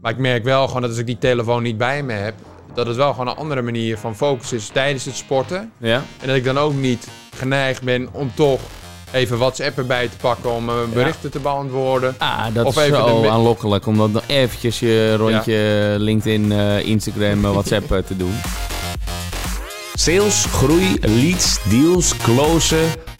Maar ik merk wel gewoon dat als ik die telefoon niet bij me heb, dat het wel gewoon een andere manier van focus is tijdens het sporten. Ja? En dat ik dan ook niet geneigd ben om toch even WhatsApp erbij te pakken om eh, berichten te beantwoorden. Ah, dat Of is even zo de aanlokkelijk om dat nog eventjes je rondje LinkedIn, eh, Instagram, eh, WhatsApp te doen. Sales, groei, leads, deals, closen.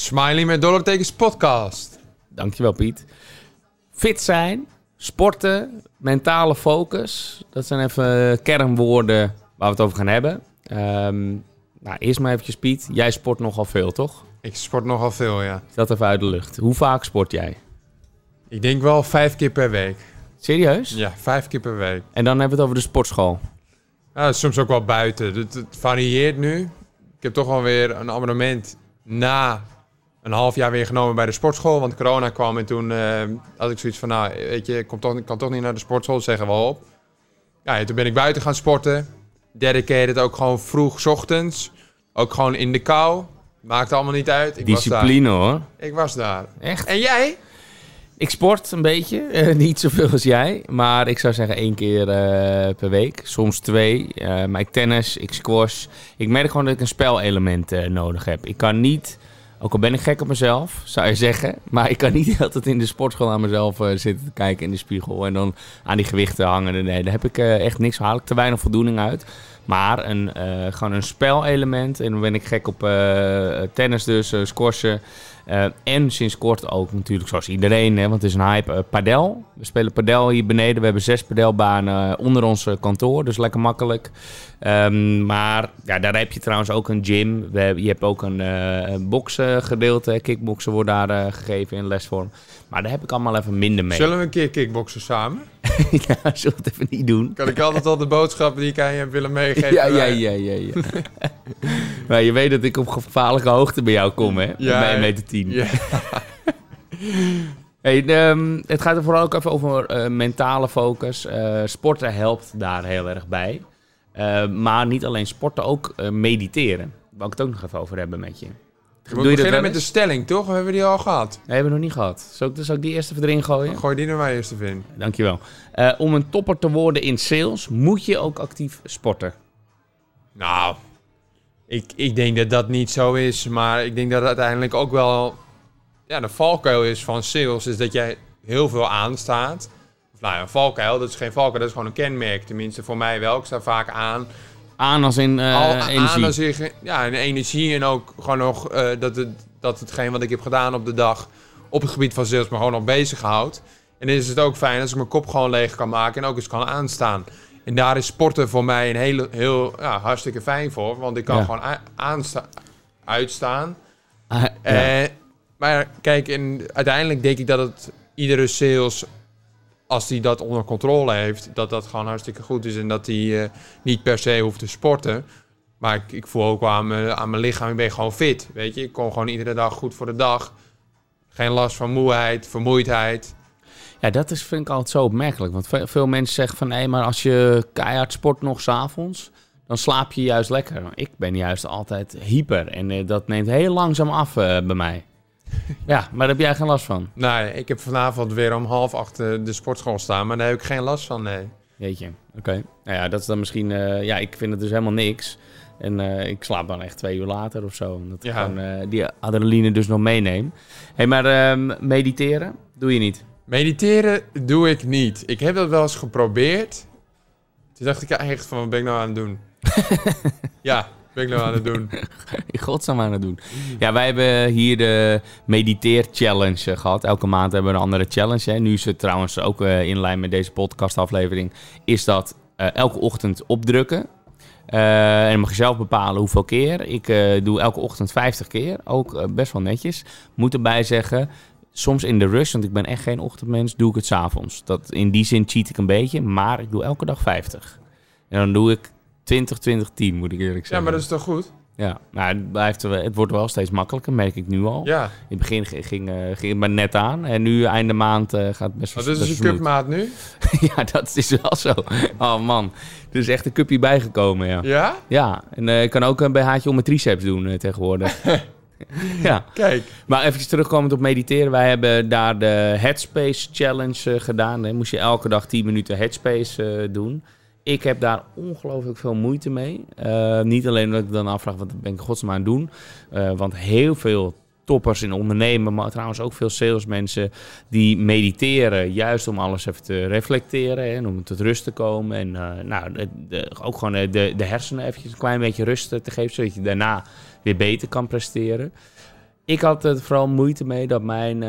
Smiley met dollartekens podcast. Dankjewel Piet. Fit zijn, sporten, mentale focus. Dat zijn even kernwoorden waar we het over gaan hebben. Ehm, nou, eerst maar eventjes Piet. Jij sport nogal veel, toch? Ik sport nogal veel, ja. Dat even uit de lucht. Hoe vaak sport jij? Ik denk wel vijf keer per week. Serieus? Ja, vijf keer per week. En dan hebben we het over de sportschool. Ja, soms ook wel buiten. Het, het varieert nu. Ik heb toch wel weer een abonnement na een half jaar weer genomen bij de sportschool. Want corona kwam en toen eh, had ik zoiets van, nou, weet je, ik kom toch, kan toch niet naar de sportschool, zeggen we op. Ja, en toen ben ik buiten gaan sporten. Dedicated ook gewoon vroeg ochtends. Ook gewoon in de kou. Maakt allemaal niet uit. Ik Discipline hoor. Was daar. Ik was daar. Echt? En jij? Ik sport een beetje. Eh, niet zoveel als jij. Maar ik zou zeggen één keer eh, per week. Soms twee. Eh, maar ik tennis, ik squash. Ik merk gewoon dat ik een spelelement nodig heb. Ik kan niet... Ook al ben ik gek op mezelf, zou je zeggen. Maar ik kan niet altijd in de sportschool aan mezelf eh, zitten te kijken in de spiegel. En dan aan die gewichten hangen. Nee, daar heb ik eh, echt niks. Haal ik te weinig voldoening uit. Maar een, eh, gewoon een spelelement. En dan ben ik gek op tennis dus, squashen. En sinds kort ook natuurlijk, zoals iedereen, hè, want het is een hype, padel. We spelen padel hier beneden. We hebben zes padelbanen onder ons kantoor, dus lekker makkelijk. Ehm, maar ja, daar heb je trouwens ook een gym. We je hebt ook een eh boksen gedeelte. Kickboksen wordt daar eh, gegeven in lesvorm. Maar daar heb ik allemaal even minder mee. Zullen we een keer kickboksen samen? ja, zullen we het even niet doen? Kan ik altijd al de boodschappen die ik aan je heb willen meegeven? Ja, ja, ja, ja. ja. maar je weet dat ik op gevaarlijke hoogte bij jou kom, hè? Ja, Met ja. 1 meter 10. Ja. Hey, ehm, het gaat er vooral ook even over eh, mentale focus. Sporten helpt daar heel erg bij. Eh, maar niet alleen sporten, ook eh, mediteren. Wil ik het ook nog even over hebben met je. We beginnen met de stelling, toch? We hebben die al gehad. Nee, hebben we nog niet gehad. Zal ik, zal ik die eerst even erin gooien? Gooi die er maar eerst even in. Dankjewel. Eh om een topper te worden in sales, moet je ook actief sporten. Nou, ik, ik denk dat dat niet zo is. Maar ik denk dat het uiteindelijk ook wel... Ja, de valkuil is van sales is dat jij heel veel aanstaat. Nou ja, een valkuil, dat is geen valkuil, dat is gewoon een kenmerk. Tenminste, voor mij wel. Ik sta vaak aan. Aan als in eh, Al energie. aan als ja, en energie en ook gewoon nog eh, dat, het, dat hetgeen wat ik heb gedaan op de dag op het gebied van sales me gewoon nog bezighoudt. En dan is het ook fijn als ik mijn kop gewoon leeg kan maken en ook eens kan aanstaan. En daar is sporten voor mij een hele, heel ja, hartstikke fijn voor, want ik kan Ja. gewoon a- aansta uitstaan. Ah, ja. Eh, maar kijk, en uiteindelijk denk ik dat het iedere sales, als die dat onder controle heeft, dat dat gewoon hartstikke goed is en dat die eh, niet per se hoeft te sporten. Maar ik, ik voel ook wel aan mijn, lichaam, ik ben gewoon fit, weet je. Ik kom gewoon iedere dag goed voor de dag. Geen last van moeheid, vermoeidheid. Ja, dat is, vind ik altijd zo opmerkelijk. Want ve- veel mensen zeggen van... hé, maar als je keihard sport nog s'avonds... dan slaap je juist lekker. Ik ben juist altijd hyper. En eh, dat neemt heel langzaam af eh, bij mij. Ja, maar daar heb jij geen last van. Nee, ik heb vanavond weer om half acht eh, de sportschool staan, maar daar heb ik geen last van, nee. Weet je, oké. Nou ja, dat is dan misschien... eh, ja, ik vind het dus helemaal niks. En eh, ik slaap dan echt twee uur later of zo. Omdat ik Ja. gewoon die adrenaline dus nog meeneem. Hé, hey, maar ehm, mediteren doe je niet? Mediteren doe ik niet. Ik heb dat wel eens geprobeerd. Toen dacht ik echt van, wat ben ik nou aan het doen? ja, ben ik nou aan het doen? In godsnaam aan het doen. Ja, wij hebben hier de Mediteer Challenge eh, gehad. Elke maand hebben we een andere challenge. Hè. Nu is het trouwens ook eh, in lijn met deze podcastaflevering. Is dat eh, elke ochtend opdrukken. Eh, en mag je zelf bepalen hoeveel keer. Ik doe elke ochtend 50 keer. Ook best wel netjes. Moet erbij zeggen, soms in de rush, want ik ben echt geen ochtendmens, doe ik het s'avonds. In die zin cheat ik een beetje, maar ik doe elke dag 50. En dan doe ik 20, 20, 10, moet ik eerlijk Ja, zeggen. maar dat is toch goed? Ja, maar het, blijft, wel- het wordt wel steeds makkelijker, merk ik nu al. Ja. In het begin ging, ging, eh, ging het maar net aan. En nu, einde maand, eh, gaat het best wel Wat is best je wel smooth. cupmaat nu? ja, dat is wel zo. Oh man, er is echt een cupje bijgekomen, ja. Ja? Ja, en eh, ik kan ook een BH'tje om mijn triceps doen tegenwoordig. ja, Kijk. maar even terugkomend op mediteren. Wij hebben daar de Headspace Challenge gedaan. Dan moest je elke dag 10 minuten Headspace doen. Ik heb daar ongelooflijk veel moeite mee. Eh, niet alleen omdat ik dan afvraag, wat ben ik godsnaam aan het doen. Eh, want heel veel toppers in ondernemen, maar trouwens ook veel salesmensen die mediteren, juist om alles even te reflecteren en om tot rust te komen. En eh, nou, de, ook gewoon de, de hersenen eventjes een klein beetje rust te geven, zodat je daarna weer beter kan presteren. Ik had er vooral moeite mee dat mijn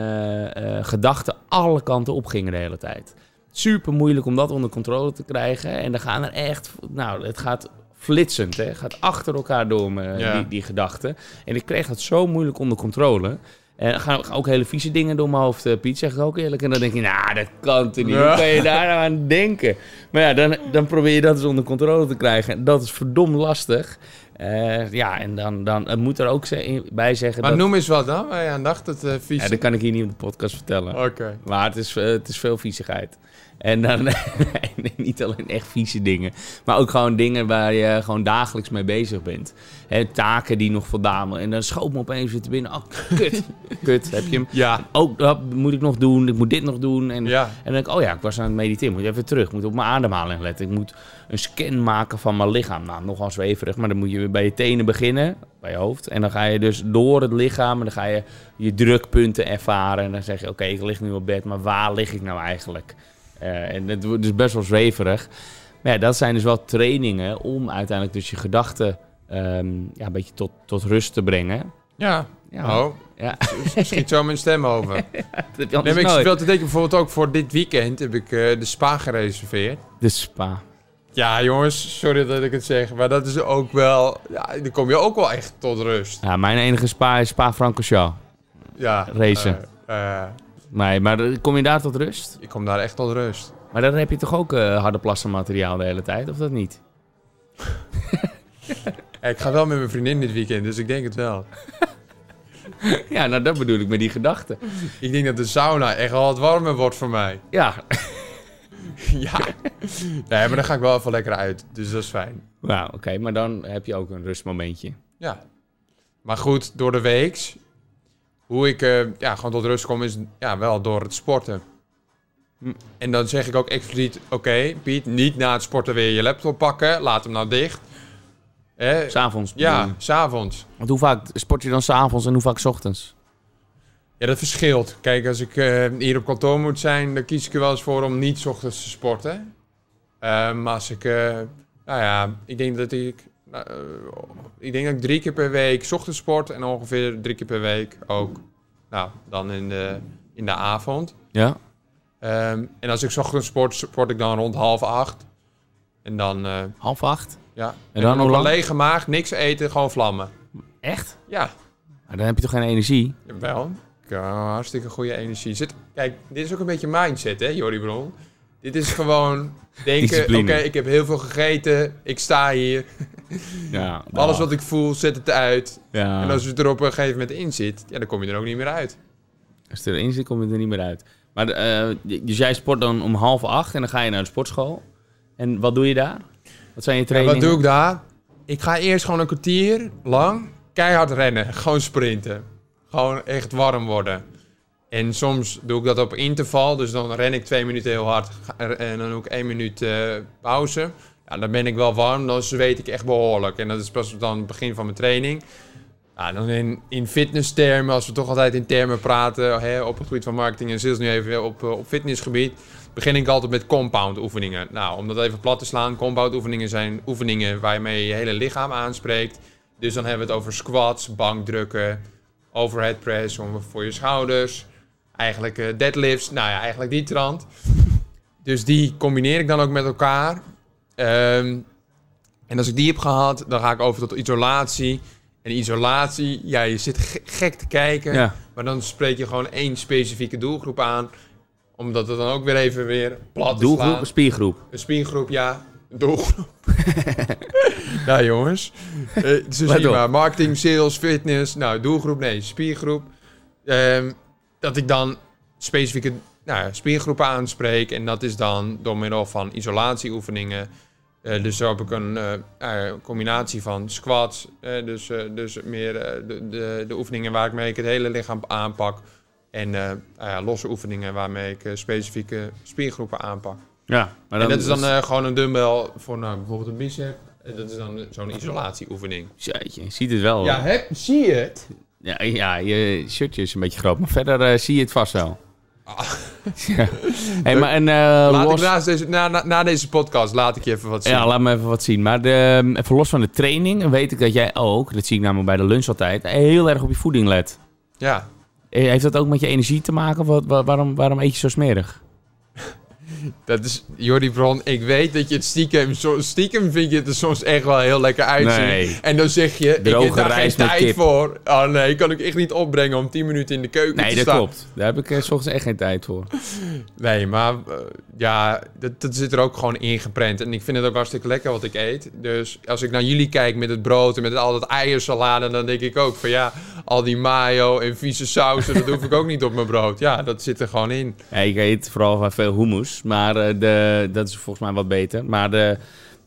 gedachten alle kanten opgingen de hele tijd. Super moeilijk om dat onder controle te krijgen. En dan gaan er echt, nou, het gaat flitsend, hè? Het gaat achter elkaar door me, Ja. die, die gedachten. En ik kreeg dat zo moeilijk onder controle. En dan gaan ook hele vieze dingen door mijn hoofd, eh, Piet, zeg ik ook eerlijk. En dan denk je, nou, dat kan toch niet? Hoe kan je daar nou aan denken? Maar ja, dan, dan probeer je dat eens onder controle te krijgen. Dat is verdomd lastig. Eh, ja, en dan, dan moet er ook bij zeggen Maar dat... noem eens wat dan, waar je aan dacht, het eh vies. Ja, dat kan ik hier niet op de podcast vertellen. Oké. Maar het is, eh, het is veel viezigheid. En dan niet alleen echt vieze dingen. Maar ook gewoon dingen waar je gewoon dagelijks mee bezig bent. Hè, taken die nog voldaan. En dan schoot me opeens weer te binnen. Oh, kut. kut, heb je hem. Ja. Oh, dat moet ik nog doen. Ik moet dit nog doen. En, Ja. en dan denk ik, oh ja, ik was aan het mediteren. Moet even terug. Moet op mijn ademhaling letten. Ik moet een scan maken van mijn lichaam. Nou, nogal zweverig. Maar dan moet je weer bij je tenen beginnen. Bij je hoofd. En dan ga je dus door het lichaam. En dan ga je je drukpunten ervaren. En dan zeg je, oké, ik lig nu op bed. Maar waar lig ik nou eigenlijk? Eh, en het wordt dus best wel zweverig. Maar ja, dat zijn dus wel trainingen om uiteindelijk dus je gedachten ehm, ja, een beetje tot, tot rust te brengen. Ja. Ja, Oh, ja. schiet zo mijn stem over. dat heb je Nee, ik speel te denken, bijvoorbeeld ook voor dit weekend heb ik eh, de spa gereserveerd. De spa. Ja, jongens, sorry dat ik het zeg, maar dat is ook wel... Ja, dan kom je ook wel echt tot rust. Ja, mijn enige spa is Spa Francorchamps. Ja. Racen. eh, eh, Nee, maar kom je daar tot rust? ik kom daar echt tot rust. Maar dan heb je toch ook eh, harde plassenmateriaal de hele tijd, of dat niet? Ik ga wel met mijn vriendin dit weekend, dus ik denk het wel. ja, nou dat bedoel ik met die gedachten. Ik denk dat de sauna echt wel wat warmer wordt voor mij. Ja, ja. Nee, maar dan ga ik wel even lekker uit, dus dat is fijn. nou oké, maar dan heb je ook een rustmomentje. Ja. Maar goed, door de weeks, hoe ik eh, ja, gewoon tot rust kom, is ja, wel door het sporten. Hm. En dan zeg ik ook expliciet, oké Piet, niet na het sporten weer je laptop pakken, laat hem nou dicht. Hè? S'avonds Ja, s'avonds. Want hoe vaak sport je dan s'avonds en hoe vaak 's ochtends? Ja, dat verschilt. Kijk, als ik eh, hier op kantoor moet zijn, dan kies ik er wel eens voor om niet 's ochtends te sporten. Eh, maar als ik, eh, nou ja, ik denk dat ik, eh, ik denk dat ik drie keer per week ochtends sport en ongeveer drie keer per week ook, nou, dan in de, in de avond. Ja. Ehm, en als ik ochtends sport, sport ik dan rond half acht. En dan, Half acht? ja. En dan lang? een lege maag, niks eten, gewoon vlammen. Echt? Ja, Maar dan heb je toch geen energie? Wel, ik heb hartstikke goede energie. Zit, kijk, dit is ook een beetje mindset, hè, Jordi Bron. Dit is gewoon denken, oké, ik heb heel veel gegeten, ik sta hier. Ja. Alles wat ik voel, zet het uit. Ja. En als je er op een gegeven moment in zit, ja, dan kom je er ook niet meer uit. Als je erin zit, kom je er niet meer uit. Maar eh, dus jij sport dan om half acht en dan ga je naar de sportschool. En wat doe je daar? Wat zijn je En trainingen? wat doe ik daar? Ik ga eerst gewoon een kwartier lang keihard rennen. Gewoon sprinten. Gewoon echt warm worden. En soms doe ik dat op interval. Dus dan ren ik twee minuten heel hard. En dan doe ik één minuut eh, pauze. Ja, dan ben ik wel warm. Dan zweet ik echt behoorlijk. En dat is pas dan het begin van mijn training. Ja, dan in, in fitnesstermen, als we toch altijd in termen praten, hè, op het gebied van marketing en sales, nu even op, eh, op fitnessgebied, begin ik altijd met compound oefeningen. Nou, om dat even plat te slaan, compound oefeningen zijn oefeningen waarmee je je hele lichaam aanspreekt. Dus dan hebben we het over squats, bankdrukken, overhead press voor je schouders, eigenlijk eh, deadlifts, nou ja, eigenlijk die trant. Dus die combineer ik dan ook met elkaar. Ehm, en als ik die heb gehad, dan ga ik over tot isolatie. En isolatie, ja, je zit ge- gek te kijken. Ja. Maar dan spreek je gewoon één specifieke doelgroep aan. Omdat het dan ook weer even weer plat Doelgroep, slaan. spiergroep. Een spiergroep, ja. Een doelgroep. nou jongens. Je op. maar. Marketing, sales, fitness. Nou, doelgroep, nee, spiergroep. Ehm, dat ik dan specifieke nou, ja, spiergroepen aanspreek. En dat is dan door middel van isolatieoefeningen. Eh, dus zo heb ik een eh, eh, combinatie van squats. eh, dus, dus meer de, de, de oefeningen waar ik mee het hele lichaam aanpak. En nou losse oefeningen waarmee ik specifieke spiergroepen aanpak. Ja, maar en dat is dan gewoon een dumbbell voor nou, bijvoorbeeld een bicep. En dat is dan zo'n isolatieoefening. Jeetje, je ziet het wel. Ja, heb, zie je het? Ja, ja, je shirtje is een beetje groot, maar verder eh, zie je het vast wel. Ja. Hey, maar en, eh, Laat los... ik naast deze, na, na, na deze podcast laat ik je even wat zien. Ja, laat me even wat zien. Maar de, even los van de training, weet ik dat jij ook, dat zie ik namelijk bij de lunch altijd, heel erg op je voeding let. ja. Eh, Heeft dat ook met je energie te maken? Wat, wa- waarom, waarom eet je zo smerig? Dat is, Jordi Bron, ik weet dat je het stiekem, zo, stiekem vind je het er soms echt wel heel lekker uitzien. Nee. En dan zeg je, ik heb daar geen tijd kip. voor. Oh nee, kan ik echt niet opbrengen om 10 minuten in de keuken Nee, te dat staan. klopt. Daar heb ik eh, s ochtends echt geen tijd voor. Nee, maar eh, ja, dat, dat zit er ook gewoon ingeprent. En ik vind het ook hartstikke lekker wat ik eet. Dus als ik naar jullie kijk met het brood en met al dat eiersalade, dan denk ik ook van ja, al die mayo en vieze sausen, dat hoef ik ook niet op mijn brood. Ja, dat zit er gewoon in. Ja, ik eet vooral veel hummus, maar eh, de, dat is volgens mij wat beter. Maar de,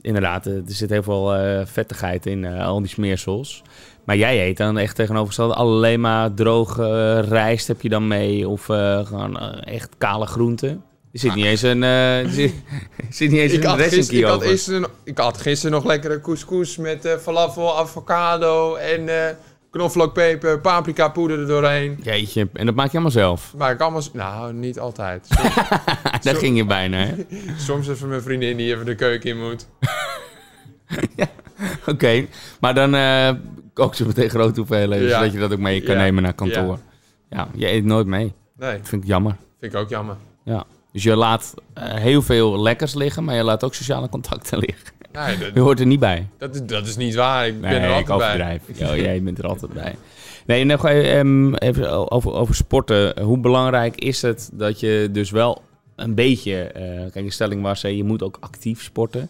inderdaad, eh, er zit heel veel eh, vettigheid in, al die smeersels. Maar jij eet dan echt tegenovergesteld alleen maar droge rijst heb je dan mee of gewoon echt kale groenten. Er zit niet eens een, er zit, zit niet eens Ik een gisteren, dressingkie ik, had gisteren, ik had gisteren nog lekkere couscous met falafel, avocado en knoflookpeper, paprika poeder er doorheen. Jeetje, en dat maak je allemaal zelf. Maar ik allemaal... Nou, niet altijd. Soms, Daar ging je bijna, hè? soms even mijn vriendin die even de keuken in moet. Oké, maar dan eh kook ze meteen grote hoeveelheden, Ja. zodat je dat ook mee kan Ja. nemen naar kantoor. Ja. je eet nooit mee. Nee, Dat vind ik jammer. vind ik ook jammer. Ja. Dus je laat eh, heel veel lekkers liggen, maar je laat ook sociale contacten liggen. Nee, Je dat, hoort er niet bij. dat, is, dat is niet waar. Ik ben er ik altijd bij. jij bent er altijd bij. Nee, nog ehm, even over, over sporten. Hoe belangrijk is het dat je dus wel een beetje... eh, kijk, de stelling was, je moet ook actief sporten.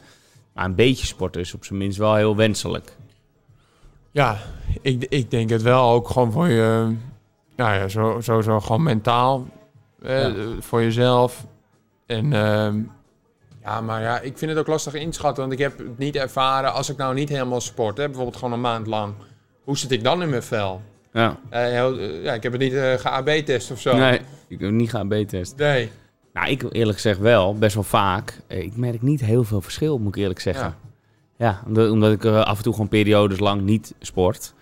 Maar een beetje sporten is op zijn minst wel heel wenselijk. Ja, ik, ik denk het wel ook gewoon voor je... Nou ja, zo- sowieso gewoon mentaal. Ja. Voor jezelf. En ehm, ja, maar ja, ik vind het ook lastig inschatten. Want ik heb het niet ervaren als ik nou niet helemaal sport. Hè, bijvoorbeeld gewoon een maand lang. Hoe zit ik dan in mijn vel? Ja. Eh, heel- eh, ja, ik heb het niet eh ge-AB-test of zo. Nee, ik heb niet gaan B-testen. Nee. Nou, ik eerlijk gezegd wel, best wel vaak. Ik merk niet heel veel verschil, moet ik eerlijk zeggen. Ja. Ja, omdat, omdat ik af en toe gewoon periodes lang niet sport.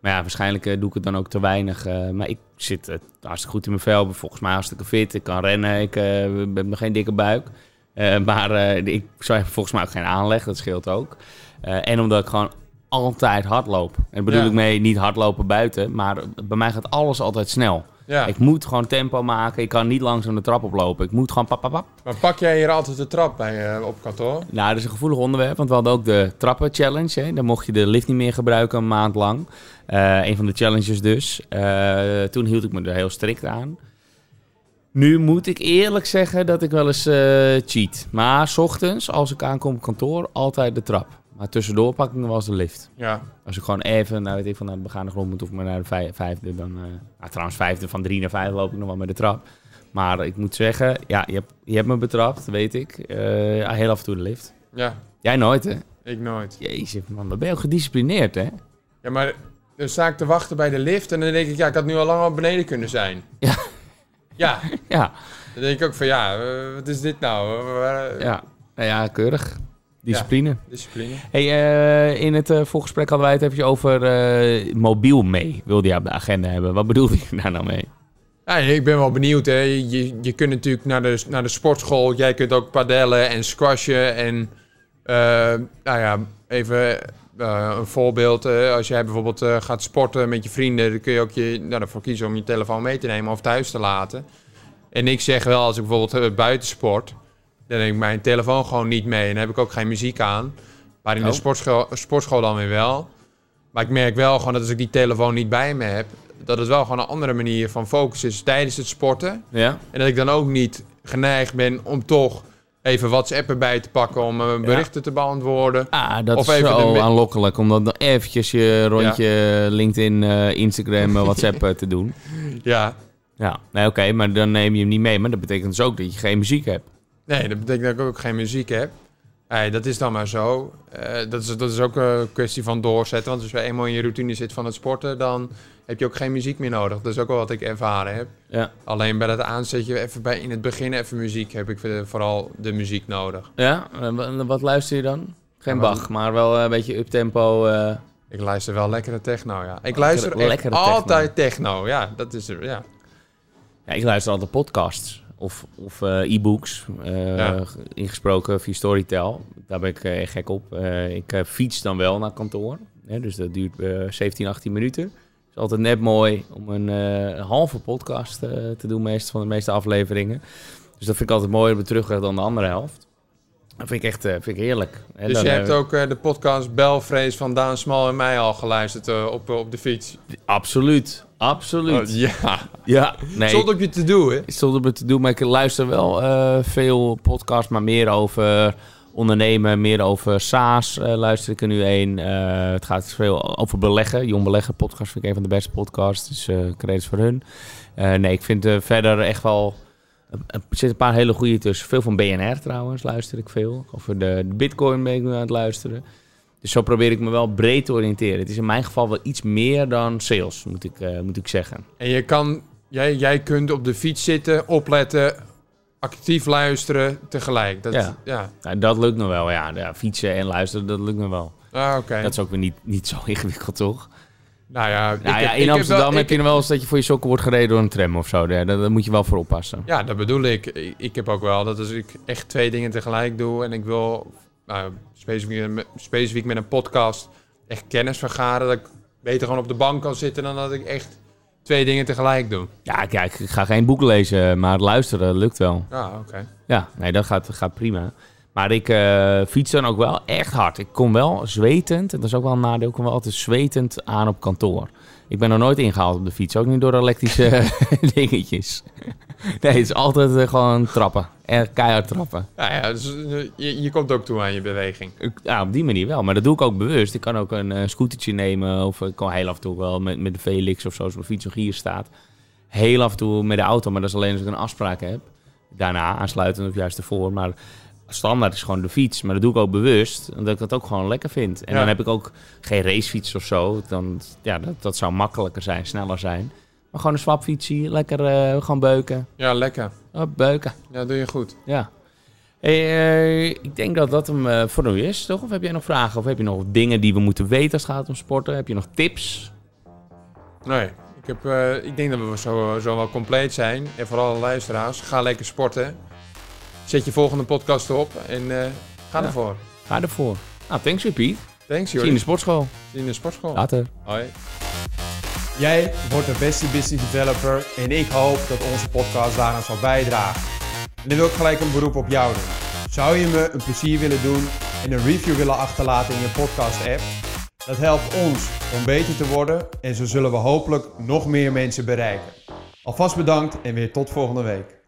Maar ja, waarschijnlijk doe ik het dan ook te weinig. maar ik zit hartstikke goed in mijn vel. Volgens mij hartstikke fit. Ik kan rennen. Ik heb nog geen dikke buik. Eh, maar eh, ik zou volgens mij ook geen aanleg. Dat scheelt ook. Eh, en omdat ik gewoon altijd hardloop. En bedoel Ja. ik mee niet hardlopen buiten. Maar bij mij gaat alles altijd snel. Ja. Ik moet gewoon tempo maken. Ik kan niet langzaam de trap oplopen. Ik moet gewoon pap, pap, pap. Maar pak jij hier altijd de trap bij, op kantoor? Nou, dat is een gevoelig onderwerp, want we hadden ook de trappen challenge. Hè. Dan mocht je de lift niet meer gebruiken een maand lang. Eh een van de challenges dus. Toen hield ik me er heel strikt aan. Nu moet ik eerlijk zeggen dat ik wel eens eh, cheat. Maar s ochtends, als ik aankom op kantoor, altijd de trap. Maar tussendoor pak ik nog wel eens de lift. Ja. Als ik gewoon even, nou weet ik, van naar de begane grond moet of maar naar de vij- vijfde, dan... eh, nou, trouwens, vijfde van drie naar vijf loop ik nog wel met de trap. Maar ik moet zeggen, ja, je hebt, je hebt me betrapt, weet ik. Ja, heel af en toe de lift. Ja, Jij nooit, hè? ik nooit. Jezus, man, dan ben je ook gedisciplineerd, hè? Ja, maar dan sta ik te wachten bij de lift en dan denk ik, ja, ik had nu al lang op beneden kunnen zijn. Ja. Ja, Ja, dan denk ik ook van, ja, eh, wat is dit nou? Eh, waar- ja. Nou ja, keurig. Discipline. Discipline. Hey, eh, in het eh voorgesprek hadden wij het even over eh, mobiel mee. Wilde je op de agenda hebben. Wat bedoel je daar nou mee? Ja, ik ben wel benieuwd, hè. Je, je kunt natuurlijk naar de, naar de sportschool. Jij kunt ook padellen en squashen en... eh, nou ja, even eh, een voorbeeld. eh, als jij bijvoorbeeld eh, gaat sporten met je vrienden... dan kun je ook je, nou, ervoor kiezen om je telefoon mee te nemen of thuis te laten. En ik zeg wel, als ik bijvoorbeeld buiten sport... dan neem ik mijn telefoon gewoon niet mee. En dan heb ik ook geen muziek aan. Maar in Oh. de sportschool, sportschool dan weer wel. Maar ik merk wel gewoon dat als ik die telefoon niet bij me heb, dat het wel gewoon een andere manier van focus is tijdens het sporten. Ja? En dat ik dan ook niet geneigd ben om toch even WhatsApp erbij te pakken om mijn berichten te beantwoorden. Ah, dat Of is even zo de aanlokkelijk om dan eventjes je rondje LinkedIn, eh, Instagram, eh, WhatsApp eh, te doen. Ja, Ja, nee, oké, maar dan neem je hem niet mee. Maar dat betekent dus ook dat je geen muziek hebt. nee, dat betekent dat ik ook geen muziek heb. Nee, dat is dan maar zo. Eh, dat, is, dat is ook een kwestie van doorzetten. Want als je eenmaal in je routine zit van het sporten, dan heb je ook geen muziek meer nodig. Dat is ook wel wat ik ervaren heb. Ja. Alleen bij dat aanzetje even bij in het begin even muziek heb ik eh, vooral de muziek nodig. Ja, en wa- wat luister je dan? Geen Ja, Bach, maar wel een beetje uptempo. eh Ik luister wel lekkere techno, ja. Ik luister lekkere techno. altijd techno. Ja, dat is er, ja. Ja, ik luister altijd podcasts of, of eh, e-books, eh, Ja. ingesproken via Storytel. Daar ben ik echt gek op. Eh, ik fiets dan wel naar kantoor, hè, dus dat duurt eh 17, 18 minuten. Het is altijd net mooi om een halve podcast te doen, meest van de meeste afleveringen. Dus dat vind ik altijd mooier op terug dan de andere helft. Dat vind ik echt eh, vind ik heerlijk. Hè, Dus je eh, hebt ook eh, de podcast Belvrees van Daan Smal en mij al geluisterd eh, op, op de fiets. Absoluut, absoluut. Oh, ja, Ja, nee. zonder op je te doen, hè? zonder me te doen, maar ik luister wel eh, veel podcasts, maar meer over ondernemen, meer over SaaS eh, luister ik er nu een. Eh, het gaat veel over beleggen. Jong Beleggen podcast vind ik een van de beste podcasts, dus eh credits voor hun. Eh, nee, ik vind eh, verder echt wel... Er zitten een paar hele goede tussen. Veel van BNR trouwens luister ik veel. Over de, de bitcoin ben ik nu aan het luisteren. Dus zo probeer ik me wel breed te oriënteren. Het is in mijn geval wel iets meer dan sales, moet ik, eh, moet ik zeggen. En je kan, jij, jij kunt op de fiets zitten, opletten, actief luisteren tegelijk. Dat, Ja. ja. Dat lukt nog wel, ja. ja. Fietsen en luisteren, dat lukt nog wel. Ah, oké. Dat is ook weer niet, niet zo ingewikkeld, toch? Nou ja, ik Nou ja, heb- in ik Amsterdam wel- heb je ik- nog wel eens dat je voor je sokken wordt gereden door een tram of zo. Daar, moet je wel voor oppassen. Ja, dat bedoel ik. Ik- Ik heb ook wel dat als ik echt twee dingen tegelijk doe en ik wil nou, specifiek, met- specifiek met een podcast echt kennis vergaren, dat ik beter gewoon op de bank kan zitten dan dat ik echt twee dingen tegelijk doe. Ja, kijk, ik ga geen boek lezen, maar luisteren lukt wel. Ja, oké. Ja, nee, dat gaat, gaat prima. Maar ik eh, fiets dan ook wel echt hard. Ik kom wel zwetend, en dat is ook wel een nadeel, ik kom wel altijd zwetend aan op kantoor. Ik ben nog nooit ingehaald op de fiets, ook niet door elektrische dingetjes. Nee, het is altijd eh, gewoon trappen. Echt keihard trappen. Ja, ja dus, eh, je, je komt ook toe aan je beweging. Ja, op die manier wel. Maar dat doe ik ook bewust. Ik kan ook een scootertje nemen. Of ik kan heel af en toe wel met, met de Felix of zo, als mijn fiets nog hier staat. Heel af en toe met de auto. Maar dat is alleen als ik een afspraak heb. Daarna aansluitend of juist ervoor. Maar standaard is gewoon de fiets. Maar dat doe ik ook bewust. Omdat ik dat ook gewoon lekker vind. En Ja. dan heb ik ook geen racefiets of zo. Dan, ja, dat, dat zou makkelijker zijn, sneller zijn. Maar gewoon een swapfietsie. Lekker eh, gewoon beuken. Ja, lekker. Beuken. Ja, doe je goed. Ja. Hey, eh, ik denk dat dat hem eh, voor nu is, toch? Of heb jij nog vragen? Of heb je nog dingen die we moeten weten als het gaat om sporten? Heb je nog tips? Nee, ik, heb, ik denk dat we zo, zo wel compleet zijn. En voor alle luisteraars, ga lekker sporten. Zet je volgende podcast op en eh, ga Ja. ervoor. Ga ervoor. Nou, thanks weer, Piet. Thanks, Zie je in de sportschool. Zie je in de sportschool. Later. Hoi. Jij wordt de beste business developer en ik hoop dat onze podcast daaraan zal bijdragen. En dan wil ik gelijk een beroep op jou doen. Zou je me een plezier willen doen en een review willen achterlaten in je podcast app? Dat helpt ons om beter te worden en zo zullen we hopelijk nog meer mensen bereiken. Alvast bedankt en weer tot volgende week.